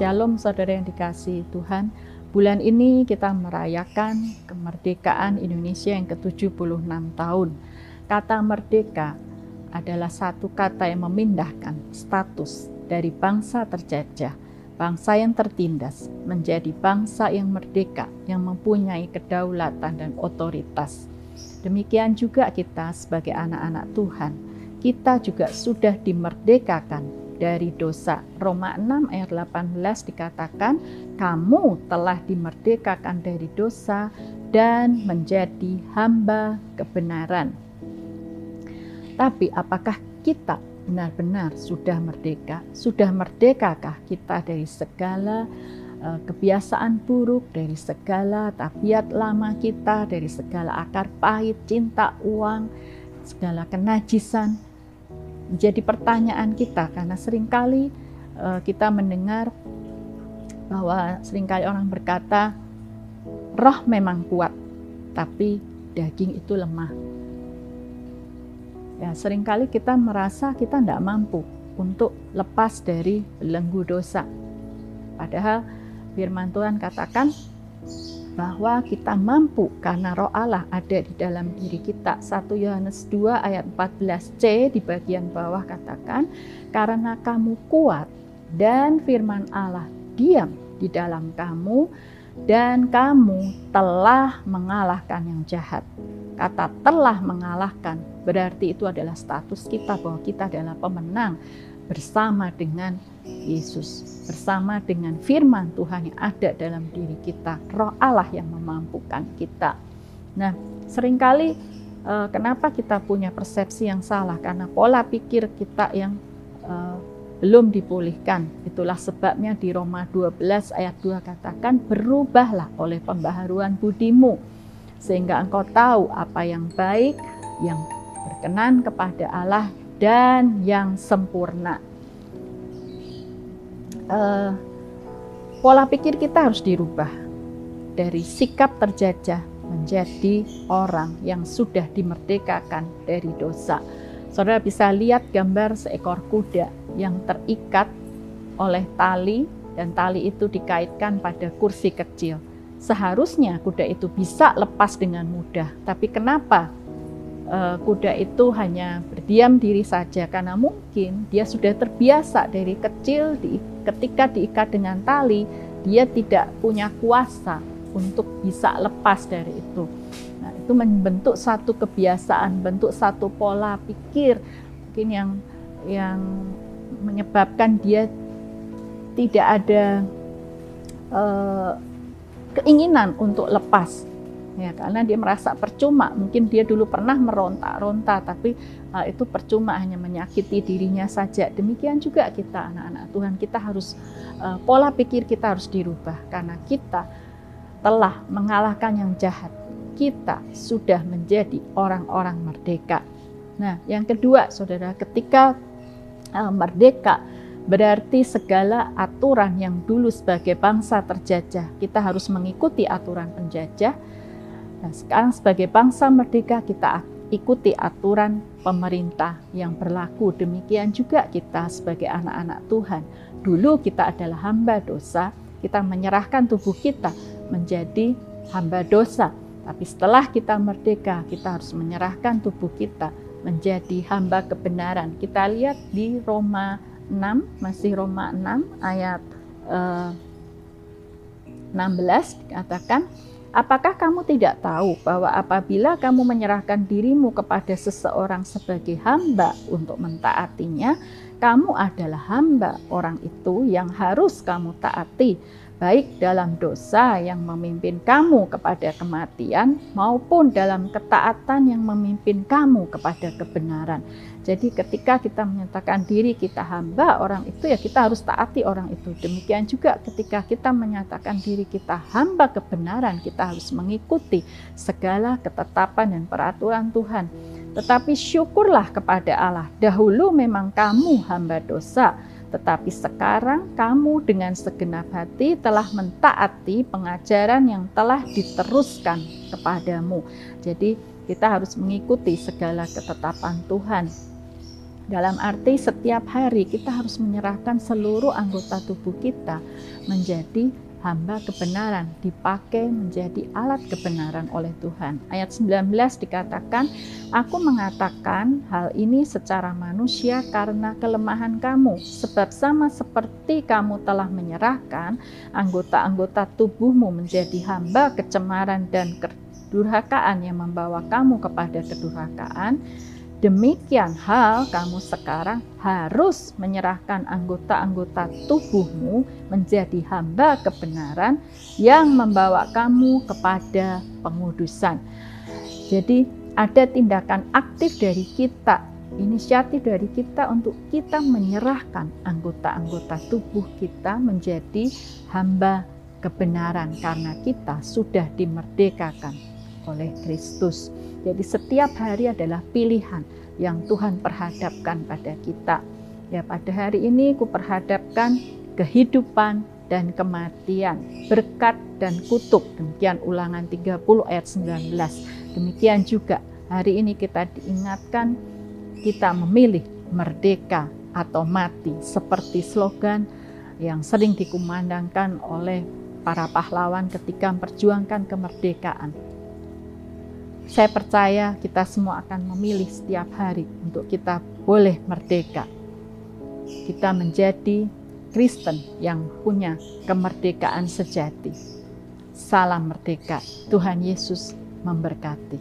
Shalom saudara yang dikasih Tuhan. Bulan ini kita merayakan kemerdekaan Indonesia yang ke-76 tahun. Kata merdeka adalah satu kata yang memindahkan status dari bangsa terjajah, bangsa yang tertindas, menjadi bangsa yang merdeka, yang mempunyai kedaulatan dan otoritas. Demikian juga kita sebagai anak-anak Tuhan, kita juga sudah dimerdekakan dari dosa. Roma 6 ayat 18 dikatakan, kamu telah dimerdekakan dari dosa dan menjadi hamba kebenaran. Tapi apakah kita benar-benar sudah merdeka? Sudah merdekakah kita dari segala uh, kebiasaan buruk, dari segala tabiat lama kita, dari segala akar pahit, cinta uang, segala kenajisan, menjadi pertanyaan kita karena sering kali uh, kita mendengar bahwa sering kali orang berkata roh memang kuat tapi daging itu lemah. Ya, sering kali kita merasa kita tidak mampu untuk lepas dari belenggu dosa. Padahal firman Tuhan katakan bahwa kita mampu karena roh Allah ada di dalam diri kita. 1 Yohanes 2 ayat 14c di bagian bawah katakan, karena kamu kuat dan firman Allah diam di dalam kamu dan kamu telah mengalahkan yang jahat. Kata telah mengalahkan berarti itu adalah status kita bahwa kita adalah pemenang bersama dengan Yesus bersama dengan firman Tuhan yang ada dalam diri kita, roh Allah yang memampukan kita. Nah, sering kali eh, kenapa kita punya persepsi yang salah? Karena pola pikir kita yang eh, belum dipulihkan. Itulah sebabnya di Roma 12 ayat 2 katakan, berubahlah oleh pembaharuan budimu, sehingga engkau tahu apa yang baik, yang berkenan kepada Allah, dan yang sempurna uh, pola pikir kita harus dirubah dari sikap terjajah menjadi orang yang sudah dimerdekakan dari dosa. Saudara bisa lihat gambar seekor kuda yang terikat oleh tali dan tali itu dikaitkan pada kursi kecil. Seharusnya kuda itu bisa lepas dengan mudah, tapi kenapa kuda itu hanya berdiam diri saja karena mungkin dia sudah terbiasa dari kecil di, ketika diikat dengan tali dia tidak punya kuasa untuk bisa lepas dari itu. Nah, itu membentuk satu kebiasaan, bentuk satu pola pikir mungkin yang yang menyebabkan dia tidak ada uh, keinginan untuk lepas ya karena dia merasa percuma. Mungkin dia dulu pernah meronta-ronta tapi hal itu percuma hanya menyakiti dirinya saja. Demikian juga kita anak-anak Tuhan kita harus uh, pola pikir kita harus dirubah. Karena kita telah mengalahkan yang jahat. Kita sudah menjadi orang-orang merdeka. Nah yang kedua saudara ketika uh, merdeka Berarti segala aturan yang dulu sebagai bangsa terjajah, kita harus mengikuti aturan penjajah Nah, sekarang sebagai bangsa merdeka kita ikuti aturan pemerintah yang berlaku. Demikian juga kita sebagai anak-anak Tuhan. Dulu kita adalah hamba dosa, kita menyerahkan tubuh kita menjadi hamba dosa. Tapi setelah kita merdeka, kita harus menyerahkan tubuh kita menjadi hamba kebenaran. Kita lihat di Roma 6, masih Roma 6 ayat eh, 16 dikatakan, Apakah kamu tidak tahu bahwa apabila kamu menyerahkan dirimu kepada seseorang sebagai hamba untuk mentaatinya, kamu adalah hamba orang itu yang harus kamu taati, baik dalam dosa yang memimpin kamu kepada kematian maupun dalam ketaatan yang memimpin kamu kepada kebenaran. Jadi ketika kita menyatakan diri kita hamba orang itu ya kita harus taati orang itu. Demikian juga ketika kita menyatakan diri kita hamba kebenaran, kita harus mengikuti segala ketetapan dan peraturan Tuhan. Tetapi syukurlah kepada Allah. Dahulu memang kamu hamba dosa, tetapi sekarang kamu dengan segenap hati telah mentaati pengajaran yang telah diteruskan kepadamu. Jadi kita harus mengikuti segala ketetapan Tuhan Dalam arti setiap hari kita harus menyerahkan seluruh anggota tubuh kita menjadi hamba kebenaran dipakai menjadi alat kebenaran oleh Tuhan. Ayat 19 dikatakan, Aku mengatakan hal ini secara manusia karena kelemahan kamu, sebab sama seperti kamu telah menyerahkan anggota-anggota tubuhmu menjadi hamba kecemaran dan kedurhakaan yang membawa kamu kepada kedurhakaan, Demikian hal kamu sekarang harus menyerahkan anggota-anggota tubuhmu menjadi hamba kebenaran yang membawa kamu kepada pengudusan. Jadi ada tindakan aktif dari kita, inisiatif dari kita untuk kita menyerahkan anggota-anggota tubuh kita menjadi hamba kebenaran karena kita sudah dimerdekakan oleh Kristus. Jadi setiap hari adalah pilihan yang Tuhan perhadapkan pada kita. Ya pada hari ini ku perhadapkan kehidupan dan kematian, berkat dan kutuk. Demikian ulangan 30 ayat 19. Demikian juga hari ini kita diingatkan kita memilih merdeka atau mati seperti slogan yang sering dikumandangkan oleh para pahlawan ketika memperjuangkan kemerdekaan. Saya percaya kita semua akan memilih setiap hari untuk kita boleh merdeka. Kita menjadi Kristen yang punya kemerdekaan sejati. Salam merdeka. Tuhan Yesus memberkati.